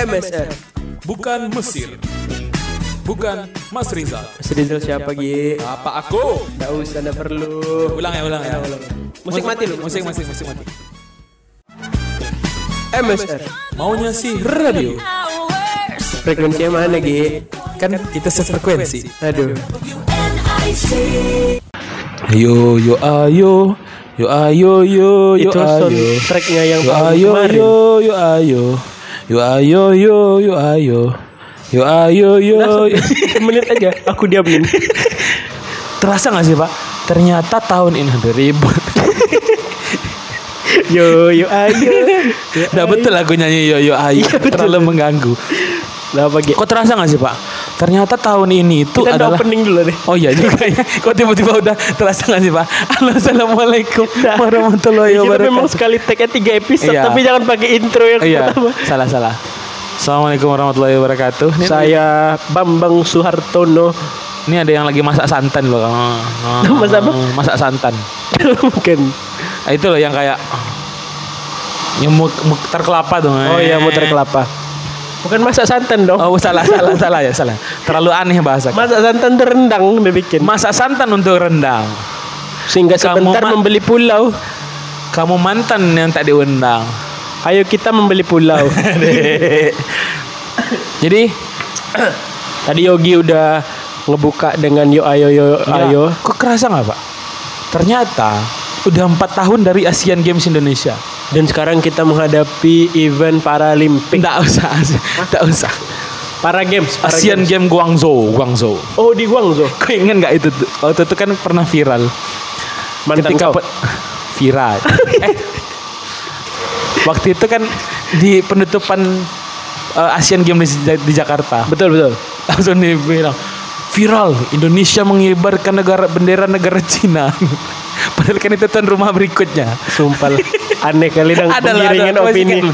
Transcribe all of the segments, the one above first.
MSR. Bukan Mesir. Bukan Mas Rizal. Mas Rizal siapa Gi? Apa aku? Nggak usah, nggak perlu. Ulang ya, ulang ya. Musik mati lu. Musik, musik, musik mati. MSR. Maunya sih radio. Frekuensinya mana Gi? Kan kita sefrekuensi. Aduh. Yo yo ayo. Yo ayo yo yo Itu ayo. soundtracknya yang Yo ayo kemarin. yo yo ayo. Yo ayo yo yo ayo. Yo ayo yo. Menit aja, aku diamin. Terasa gak sih pak? Ternyata tahun ini udah ribut. Yo yo ayo. Udah betul aku nyanyi yo yo ayo. Terlalu mengganggu. Lah apa Gi? Kok terasa gak sih pak? Ternyata tahun ini itu Kita adalah opening dulu deh. Oh iya juga ya. Kok tiba-tiba udah terasa gak sih pak? Halo assalamualaikum Nah, warahmatullahi Kita memang wabarakatuh. sekali tag-nya tiga episode, Iya. tapi jangan pakai intro yang Iya, pertama. salah salah. Assalamualaikum warahmatullahi wabarakatuh. Ini, Saya Bambang Suhartono. ini ada yang lagi masak santan loh. Oh, oh, Masak apa? Masak santan. Bukan. Nah, itu loh yang kayak yang mu- muter kelapa dong. Oh iya, muter kelapa. Bukan masak santan dong. Oh salah salah salah ya salah. Terlalu aneh bahasa. Masak santan terendang dia bikin. Masak santan untuk rendang. Sehingga Kamu sebentar ma- membeli pulau. Kamu mantan yang tak diundang. Ayo kita membeli pulau. Jadi Tadi Yogi udah ngebuka dengan yo ayo yo ya, ayo. kok kerasa nggak pak? Ternyata udah empat tahun dari Asian Games Indonesia. Dan sekarang kita menghadapi event Paralimpik. Tidak usah, tidak usah. Para Games. Para Asian Games. Game Guangzhou, Guangzhou. Oh di Guangzhou. Kau ingat nggak itu? Waktu itu kan pernah viral. Mantan Ketika kau. viral. eh, waktu itu kan di penutupan eh, Asian Games di, di Jakarta. Betul betul. langsung dibilang viral Indonesia mengibarkan negara bendera negara Cina padahal kan itu tuan rumah berikutnya Sumpah lah. Aneh kali lah penggiringan opini.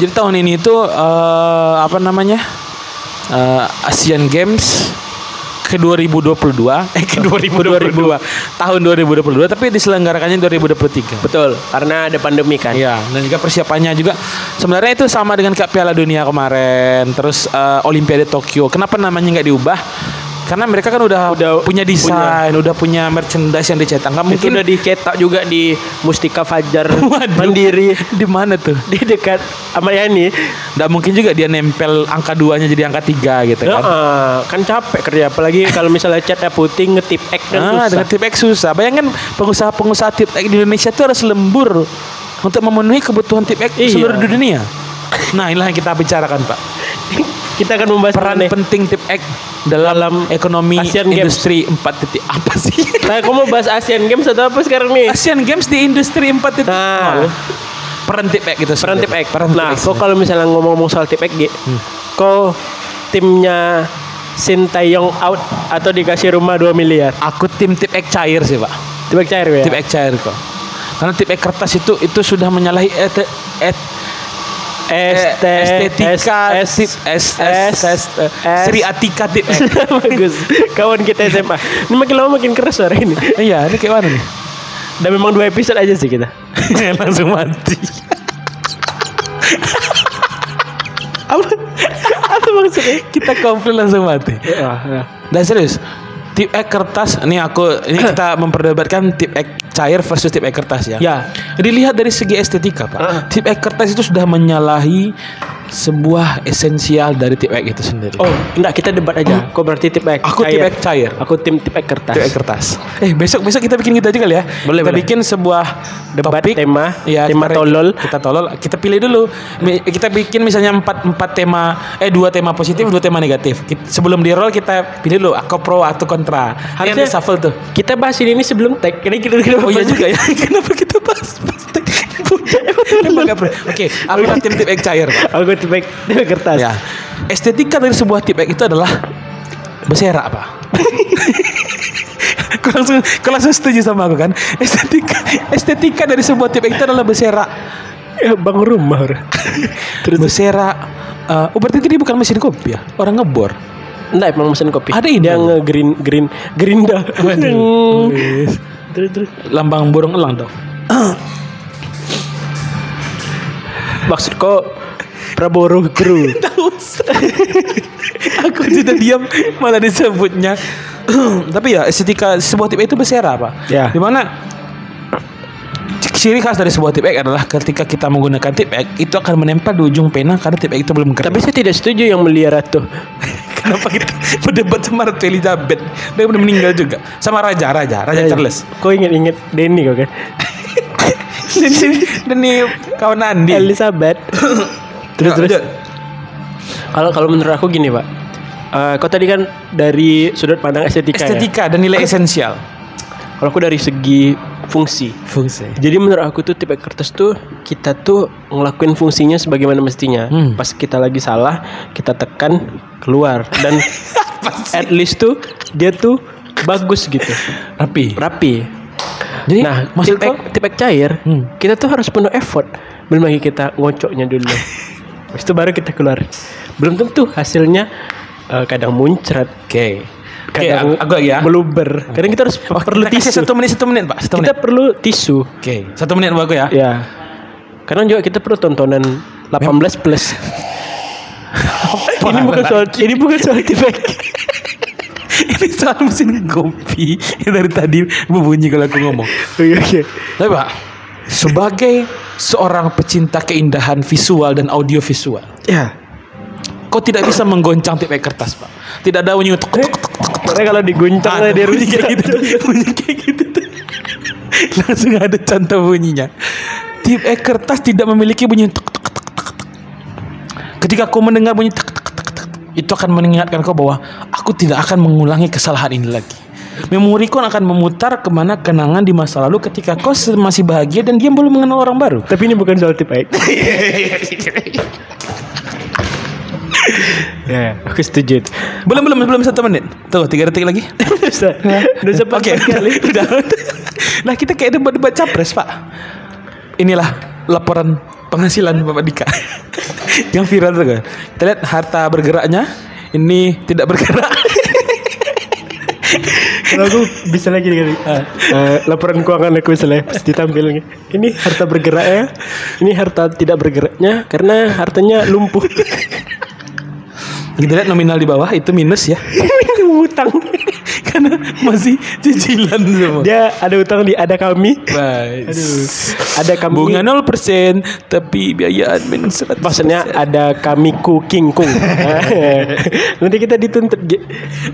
jadi tahun ini itu eh, apa namanya Eh, Asian Games ke 2022 eh ke 2022 tahun 2022 tapi diselenggarakannya 2023 Betul. Karena ada pandemi kan. Iya, dan juga persiapannya juga sebenarnya itu sama dengan kayak Piala Dunia kemarin, terus eh, Olimpiade Tokyo. Kenapa namanya nggak diubah? Karena mereka kan udah, Udah punya desain, udah punya merchandise yang dicetak. Nggak Mungkin udah dicetak juga di Mustika Fajar Waduh. Mandiri di mana tuh? di dekat Ahmad Yani. Nggak mungkin juga dia nempel angka duanya jadi angka tiga gitu kan. ah, kan capek kerja apalagi kalau misalnya catnya putih ngetip X kan Ah, susah. dengan tip X susah. Bayangkan pengusaha-pengusaha tip X di Indonesia itu harus lembur untuk memenuhi kebutuhan tip X Iya. seluruh dunia. Nah, inilah yang kita bicarakan, Pak. Kita akan membahas peran nih. penting tip X dalam, ekonomi Asian Games. industri 4 titik apa sih? Nah, kamu mau bahas Asian Games atau apa sekarang nih? Asian Games di industri 4 titik Nah. peran tip X gitu Peran tip sebenarnya. X. Peran tip Nah, X. kok kalau misalnya ngomong-ngomong soal tip X, Gi, Hmm. kok timnya Sintayong out atau dikasih rumah 2 miliar? aku tim tip X cair sih, Pak. Tip X cair ya? Tip X cair kok. Karena tip X kertas itu itu sudah menyalahi et, et, ST, estetika S, S, S, S, S. Sri Atika. Bagus. Kawan kita SMA. Ini makin lama makin keras suara ini. Iya, ini kayak mana nih? Dan memang dua episode aja sih kita. Langsung mati. Apa? Apa maksudnya? Kita komplain langsung mati. Ya, Dan serius, tip X kertas, ini aku ini kita memperdebatkan tip X cair versus tip X kertas ya. Ya. Dilihat dari segi estetika, Pak. Ah. Tip X kertas itu sudah menyalahi sebuah esensial dari tip X itu sendiri. Oh, enggak kita debat aja. Kok berarti tip X? Aku tip X cair. Aku tim tip X kertas. Tip kertas. Eh, besok besok kita bikin gitu aja kali ya. Boleh, kita boleh. bikin sebuah Debat topik tema, ya, tema kita- tolol. Kita tolol, kita pilih dulu. Kita bikin misalnya empat empat tema eh dua tema positif, dua tema negatif. Sebelum di roll kita pilih dulu aku pro atau kontra. Harusnya shuffle tuh. Kita bahas ini sebelum tag. Kira kira kira Oh iya juga ya. Kenapa kita bahas? Oke, aku okay. tim tip X cair. Pak. Aku tip X tip X kertas. Ya. Estetika dari sebuah tip X itu adalah berserak, Pak. kau langsung kau langsung setuju sama aku kan? Estetika estetika dari sebuah tip X itu adalah berserak. Ya, bang rumah. Terus berserak. eh, oh berarti ini bukan mesin kopi ya? Orang ngebor. Enggak emang mesin kopi. Ada ini. Yang green green gerinda. Terus terus. Lambang burung elang dong. Maksud kok Prabowo Guru. Tahu. Aku tidak diam malah disebutnya. Tapi ya estetika sebuah tip itu bersera pak. Ya. Di mana ciri khas dari sebuah tip X adalah ketika kita menggunakan tip X itu akan menempel di ujung pena karena tip X itu belum kering. Tapi saya tidak setuju yang melihara tuh. Kenapa kita berdebat sama Ratu Elizabeth? Dia udah meninggal juga. Sama Raja, Raja, Raja Charles. Kau inget-inget Denny kok kan? Dan ini kawan Andi. Elizabeth. terus Ya, terus. Kalau kalau menurut aku gini pak. Eh, kau tadi kan dari sudut pandang estetika, ya. Estetika dan nilai esensial. Kalau aku dari segi fungsi. Fungsi. Jadi menurut aku tuh tipe kertas tuh kita tuh ngelakuin fungsinya sebagaimana mestinya. Hmm. Pas kita lagi salah, kita tekan keluar dan at least tuh dia tuh bagus gitu, Rapi. rapi. Jadi nah, maksud tipe kau? tipe cair, Hmm. kita tuh harus penuh effort. Belum lagi kita ngocoknya dulu. Habis itu baru kita keluar. Belum tentu hasilnya eh, kadang muncrat, Oke. Oke, kadang aku lagi ya. meluber. Kadang kita harus Oh, perlu kita tisu. satu menit satu menit pak satu kita menit. perlu tisu. Oke, satu menit buat aku ya. Ya. Karena juga kita perlu tontonan 18 plus. ini bukan soal ini bukan soal tipek. Ini soal mesin kopi yang dari tadi berbunyi kalau aku ngomong. Oke oke. Tapi pak, sebagai seorang pecinta keindahan visual dan audio visual, Ya. kau tidak bisa menggoncang tip kertas pak. Tidak ada bunyi tuk tuk tuk tuk. Karena kalau diguncang Ada dia bunyi kayak gitu, bunyi kayak gitu. Langsung ada contoh bunyinya. Tip E kertas tidak memiliki bunyi tuk tuk tuk tuk tuk. Ketika kau mendengar bunyi tuk tuk tuk tuk, itu akan mengingatkan kau bahwa aku tidak akan mengulangi kesalahan ini lagi. Memori kau akan memutar ke mana kenangan di masa lalu ketika kau masih bahagia dan dia belum mengenal orang baru. Tapi ini bukan soal tipek. ya, aku setuju. belum belum belum satu menit. Tuh tiga detik lagi. Udah sempat Oke, kali. udah. Nah kita kayak debat-debat capres pak. Inilah laporan penghasilan Bapak Dika yang viral tuh kan. Kita lihat harta bergeraknya ini tidak bergerak. Kalau aku bisa lagi kali. Ah, eh, laporan keuangan aku misalnya pas ditampil ini harta bergerak ya. Ini harta tidak bergeraknya karena hartanya lumpuh. Kita lihat nominal di bawah itu minus ya, Hutang. karena masih cicilan semua. Dia ada utang di ada kami. Baik. Aduh. Ada kami. Bunga 0% tapi biaya admin 100%. Maksudnya ada kami ku king kung. Nanti kita dituntut.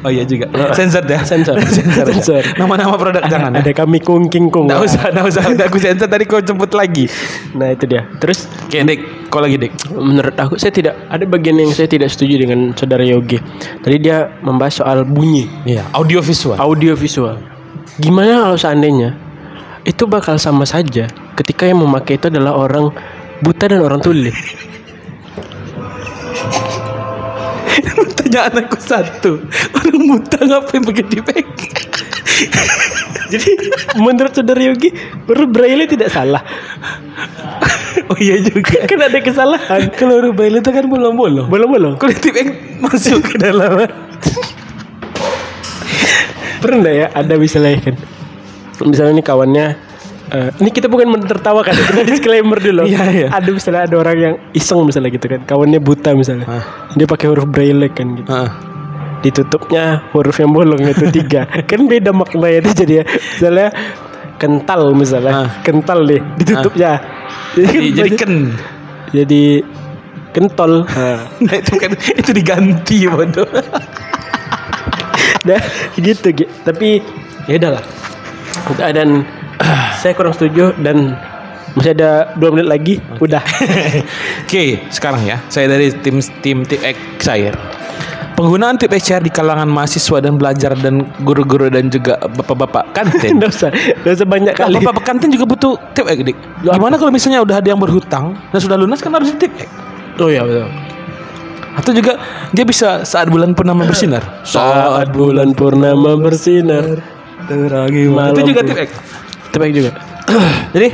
Oh iya juga. Sensor dah. Sensor. Sensor. Sensor. Nama-nama produk jangan. Ada kami kung king kung. Nggak usah, nggak usah. Udah aku sensor tadi kau jemput lagi. Nah itu dia. Terus Oke, Kau lagi, Dik. menurut aku saya tidak ada bagian yang saya tidak setuju dengan saudara Yogi. Tadi dia membahas soal bunyi, Iya, audio visual. audio visual. Gimana kalau seandainya itu bakal sama saja ketika yang memakai itu adalah orang buta dan orang tuli. Pertanyaan aku satu. Orang buta ngapain pakai dipek? Jadi menurut saudara Yogi huruf braille tidak salah. Oh iya juga. kan ada kesalahan. Kalau braille itu kan bolong-bolong. Bolong-bolong. Kalau dipek masuk ke dalam. Pernah nggak ya ada misalnya kan Misalnya ini kawannya eh, Ini kita bukan menertawakan Kita disclaimer dulu Iya, iya. Ada misalnya ada orang yang iseng misalnya gitu kan Kawannya buta misalnya Ah. Dia pakai huruf braille kan gitu Heeh. Ditutupnya huruf yang bolong itu tiga Kan beda maknanya itu jadi ya Misalnya kental misalnya Ah. Kental deh Ditutupnya kan Jadi, jadi baju- ken. jadi kentol Nah, Nah, itu kan itu diganti bodoh. Dah gitu gitu. Tapi ya udahlah. Dan saya kurang setuju dan masih ada dua menit lagi. Udah. Oke, sekarang ya. Saya dari tim tim tip X Cair. Penggunaan tip XR di kalangan mahasiswa dan belajar dan guru-guru dan juga bapak-bapak kantin. Nggak usah, nggak usah banyak kali. Bapak-bapak kantin juga butuh tip X, Dik. Gimana kalau misalnya udah ada yang berhutang dan sudah lunas kan harus tip X. Oh iya betul. Atau juga dia bisa saat bulan purnama bersinar. Saat bulan purnama bersinar terangi malam. Itu juga tip X. Tip X juga. Jadi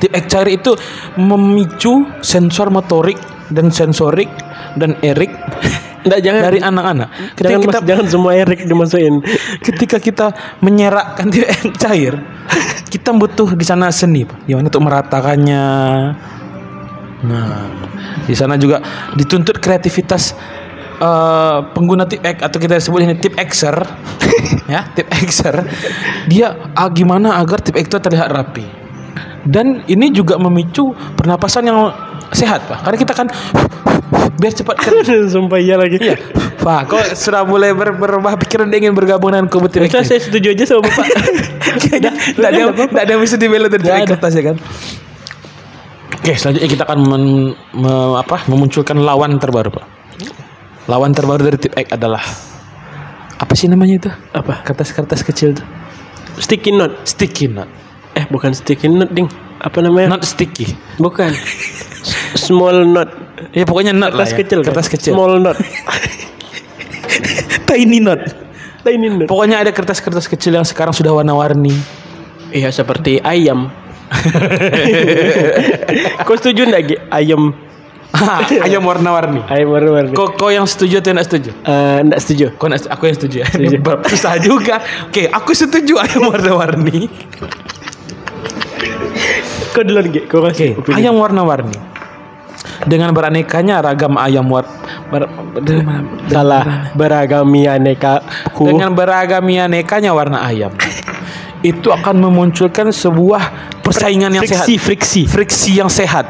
tip X cair itu memicu sensor motorik dan sensorik dan erik Nggak jangan dari anak-anak. Ketika jangan kita mas- jangan semua Erik dimasukin. ketika kita menyerakkan tip X cair, kita butuh di sana seni, Pak. Gimana untuk meratakannya? Nah, di sana juga dituntut kreativitas eh, pengguna tip X atau kita sebut ini tip Xer, ya tip Xer. Dia ah, gimana agar tip X itu terlihat rapi. Dan ini juga memicu pernapasan yang sehat, Pak. Karena kita kan biar cepat kering. Sumpah iya lagi. Iya. Pak, kok sudah mulai ber berubah pikiran dia ingin bergabung dengan tip Saya, setuju aja sama Bapak. Tidak ada tidak ada bisa dibela dari kertas ya kan. Oke, selanjutnya kita akan men- me- apa, memunculkan lawan terbaru, Pak. Lawan terbaru dari tip X adalah apa sih namanya itu? Apa? Kertas-kertas kecil tuh. Sticky note. Sticky note. Eh, bukan sticky note, Ding. Apa namanya? Not sticky. Bukan. S- Small note. Ya pokoknya not Kertas lah ya. kecil. kan? Kertas kecil. Small note. Tiny note. Tiny note. Pokoknya ada kertas-kertas kecil yang sekarang sudah warna-warni. Iya, seperti ayam. Kau setuju enggak, Gi? Ayam. Ayam warna-warni. Ayam warna-warni. Kau kau yang setuju atau tidak setuju? Eh, enggak setuju. Kau nak, aku yang setuju. Ini bab susah juga. Oke, aku setuju ayam warna-warni. Kau duluan, Gi. Kau kasih opini. ayam warna-warni. Dengan beranekanya ragam ayam war ber, ber- Salah. Beragami aneka dengan beragam anekanya warna ayam. Itu akan memunculkan sebuah persaingan yang sehat. friksi, friksi. Friksi yang sehat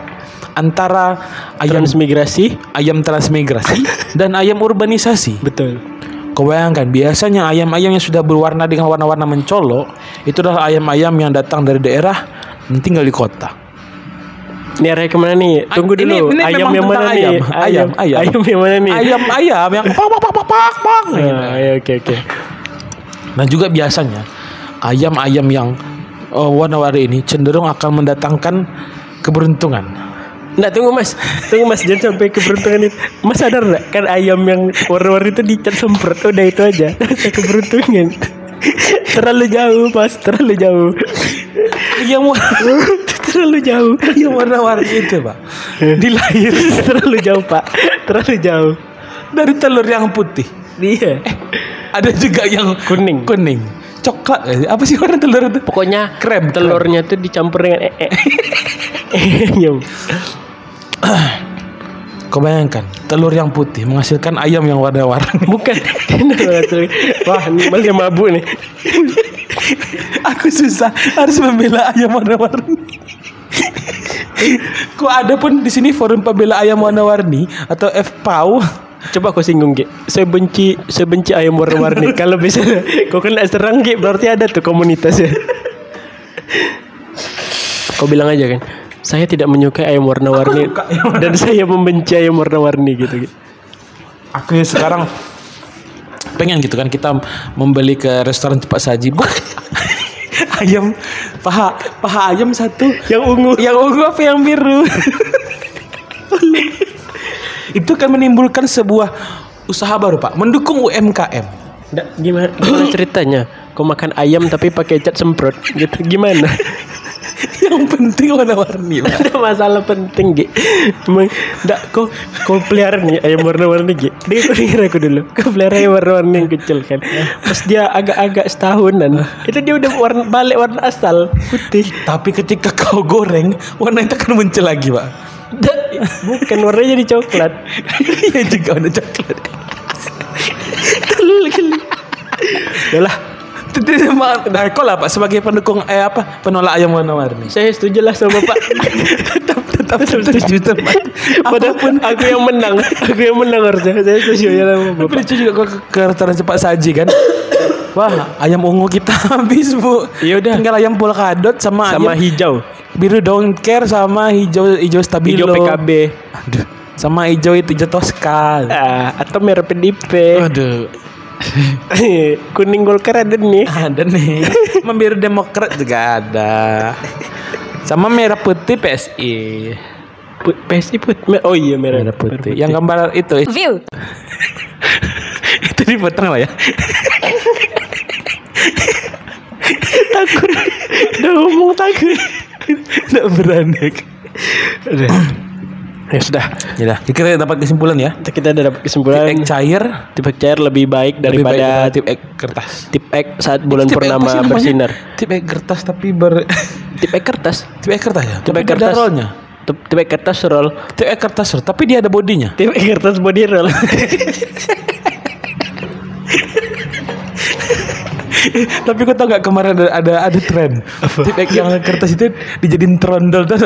antara ayam Transmigrasi. ayam transmigrasi dan ayam urbanisasi. Betul. Kau bayangkan biasanya ayam-ayam yang sudah berwarna dengan warna-warna mencolok itu adalah ayam-ayam yang datang dari daerah dan tinggal di kota. Ini arahnya ke mana nih? Tunggu Ini- dulu. ini ayam memang yang mana tentang nih? ayam. Ayam, ayam. Ayam yang mana nih? Ayam-ayam yang pak pak pak pak pak pak. Ah, ya, oke oke. Nah juga biasanya ayam-ayam yang oh, warna-warni ini cenderung akan mendatangkan keberuntungan. Nggak tunggu mas, tunggu mas jangan sampai keberuntungan itu. Mas sadar nggak kan ayam yang warna-warni itu dicat semprot udah itu aja. Keberuntungan. terlalu jauh mas, terlalu jauh. Yang warna, terlalu jauh. yang warna-warni itu pak dilahir terlalu jauh pak, terlalu jauh. dari telur yang putih. Iya. Ada juga yang Kuning. kuning, coklat. eh, Apa sih warna telur itu? Pokoknya Krem, telurnya tuh dicampur dengan ee. Ayam. Kau bayangkan telur yang putih menghasilkan ayam yang warna-warni. Bukan. Wah, ini yang mabuk nih. Aku susah harus membela ayam warna-warni. Kok ada pun di sini forum pembela ayam warna-warni atau FPAU? Coba kau singgung Ki. Saya benci saya benci ayam warna-warni. Kalau bisa kau kena serang Ki, berarti ada tuh komunitasnya. kau bilang aja kan. Saya tidak menyukai ayam warna-warni dan saya membenci ayam warna-warni gitu. Ki. Aku ya sekarang pengen gitu kan kita membeli ke restoran cepat saji. Ayam paha paha ayam satu Yang ungu. yang ungu apa yang biru itu kan menimbulkan sebuah usaha baru pak mendukung UMKM gimana, gimana ceritanya? Kau makan ayam tapi pakai cat semprot gitu. Gimana? Yang penting warna-warni ada masalah penting Gi. Emang enggak kau kau pelihara nih ayam warna-warni Gi. Dia kau dengar aku dulu. Kau pelihara ayam warna-warni yang kecil kan. Pas dia agak-agak setahunan, itu dia udah warna balik warna asal putih. tapi ketika kau goreng warna itu akan muncul lagi pak bukan warnanya jadi coklat. iya juga warna coklat Tolol kali. Tidak, maaf. Nah, kau lah pak sebagai pendukung eh apa penolak ayam warna-warni. saya setuju lah sama Pak. tetap tetap setuju teman. Padahal aku yang menang. Aku yang menang harusnya. Saya setuju ya sama Bapak. lucu juga kau ke, restoran cepat saji kan. Wah, ayam ungu kita habis bu. Ya udah. Tinggal ayam polkadot sama, Sama ayam hijau. biru don't care sama hijau hijau stabilo. Hijau PKB. Aduh. Sama hijau itu hijau Tosca. Ah, atau merah PDP. Aduh. Kuning Golkar ada nih. Ada nih. Membiru Demokrat juga ada. Sama merah putih PSI. Put, PSI put. me- Oh iya merah, Merah putih. Yang gambar itu View. itu dipotong lah ya. takut. Udah ngomong takut. Tidak berani. Ya sudah. Ya kita dapat kesimpulan ya. Kita udah dapat Tip kesimpulan. X cair Tip X cair lebih baik lebih baik daripada daripada tip X kertas. tip X saat bulan Tip purnama bersinar. Tip X kertas tapi ber Tip X kertas. tip X kertas ya. Tip X kertas. rollnya. Tip tip X kertas roll. Tip X kertas roll, tapi dia ada bodinya. Tip X kertas body roll. tapi kau tau gak kemarin ada ada, ada tren Tip X yang kertas itu dijadiin trondol tuh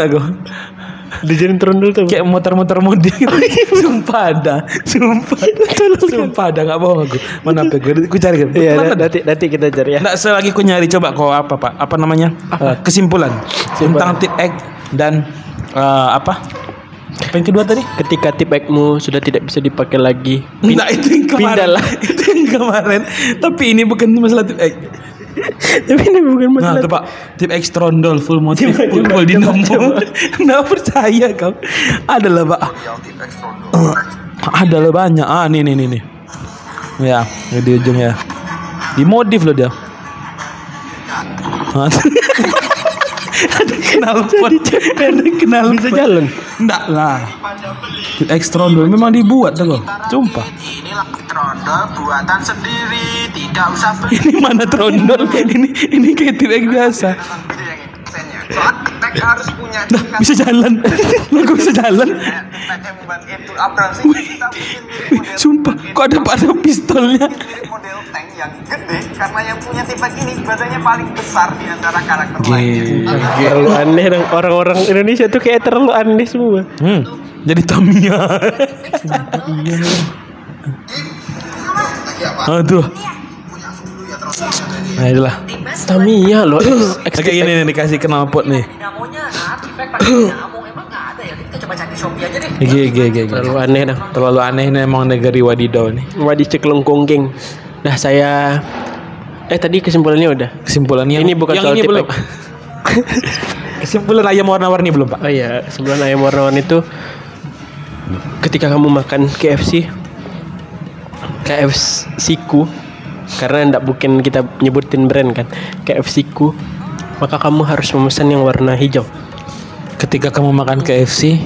aku. Dijadiin trondol tuh. Kayak motor-motor mode gitu. sumpah ada, sumpah, sumpah ada nggak bohong aku. Mana apa gue, gue cari kan. Iya, nanti nanti kita cari ya. Nggak selagi ku nyari coba kau apa pak apa namanya Eh, kesimpulan tentang tip X dan eh, apa apa yang kedua tadi Ketika tip X-mu sudah tidak bisa dipakai lagi. pin- Nah itu yang kemarin Pindahlah. itu yang kemarin tapi ini bukan masalah tip X Tapi ini bukan nah masalah. itu pak tip X trondol full motif Coba, full, full dinamo nggak percaya kau. Adalah pak. Eh, adalah banyak. Ah nih nih nih nih. Ya di ujung ya. Di modif loh dia. Ah, ada kenal ada kenal Bisa jalan. Enggak lah. Tip X trondol memang dibuat tuh. Sumpah. Inilah trondol buatan sendiri, tidak usah beli. Ini mana trondol? ini ini kayak X biasa. Harus punya Nah, bisa jalan. Lah kok bisa jalan? Itu kita bikin Sumpah, kok ada ada pistolnya? model tank yang gede karena yang punya tipe ini badannya paling besar di antara karakter lain. Terlalu aneh dong. orang-orang Indonesia tuh kayak terlalu aneh semua. Hmm. Jadi Tamiya. Aduh. Nah itulah. Tamiya loh. X Oke ini nih dikasih knalpot nih. dinamonya saat efek pakai dinamo emang nggak ada ya kita coba cari di shopee aja deh Gigi gigi gigi. terlalu aneh dong. Terlalu aneh ini emang negeri wadidaw nih. Wadi ceklong kongking. Nah saya eh tadi kesimpulannya udah. Kesimpulannya Ini bukan yang soal ini tip belum. Kesimpulan ayam warna-warni belum pak? Oh iya, kesimpulan ayam warna-warni itu ketika kamu makan KFC KFC ku karena ndak bukan kita nyebutin brand kan KFC ku maka kamu harus memesan yang warna hijau Ketika kamu makan KFC,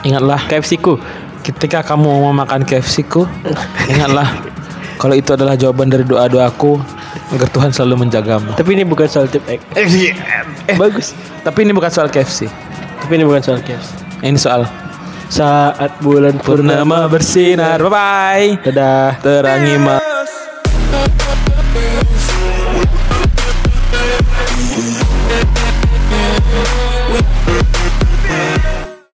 ingatlah KFC ku ketika kamu mau makan KFC ku, ingatlah kalau itu adalah jawaban dari doa-doaku agar Tuhan selalu menjagamu. tapi ini bukan soal tip Eh, bagus tapi ini bukan soal KFC. tapi ini bukan soal KFC Ini soal saat bulan purnama bersinar. Bye bye. dadah Terangi Thank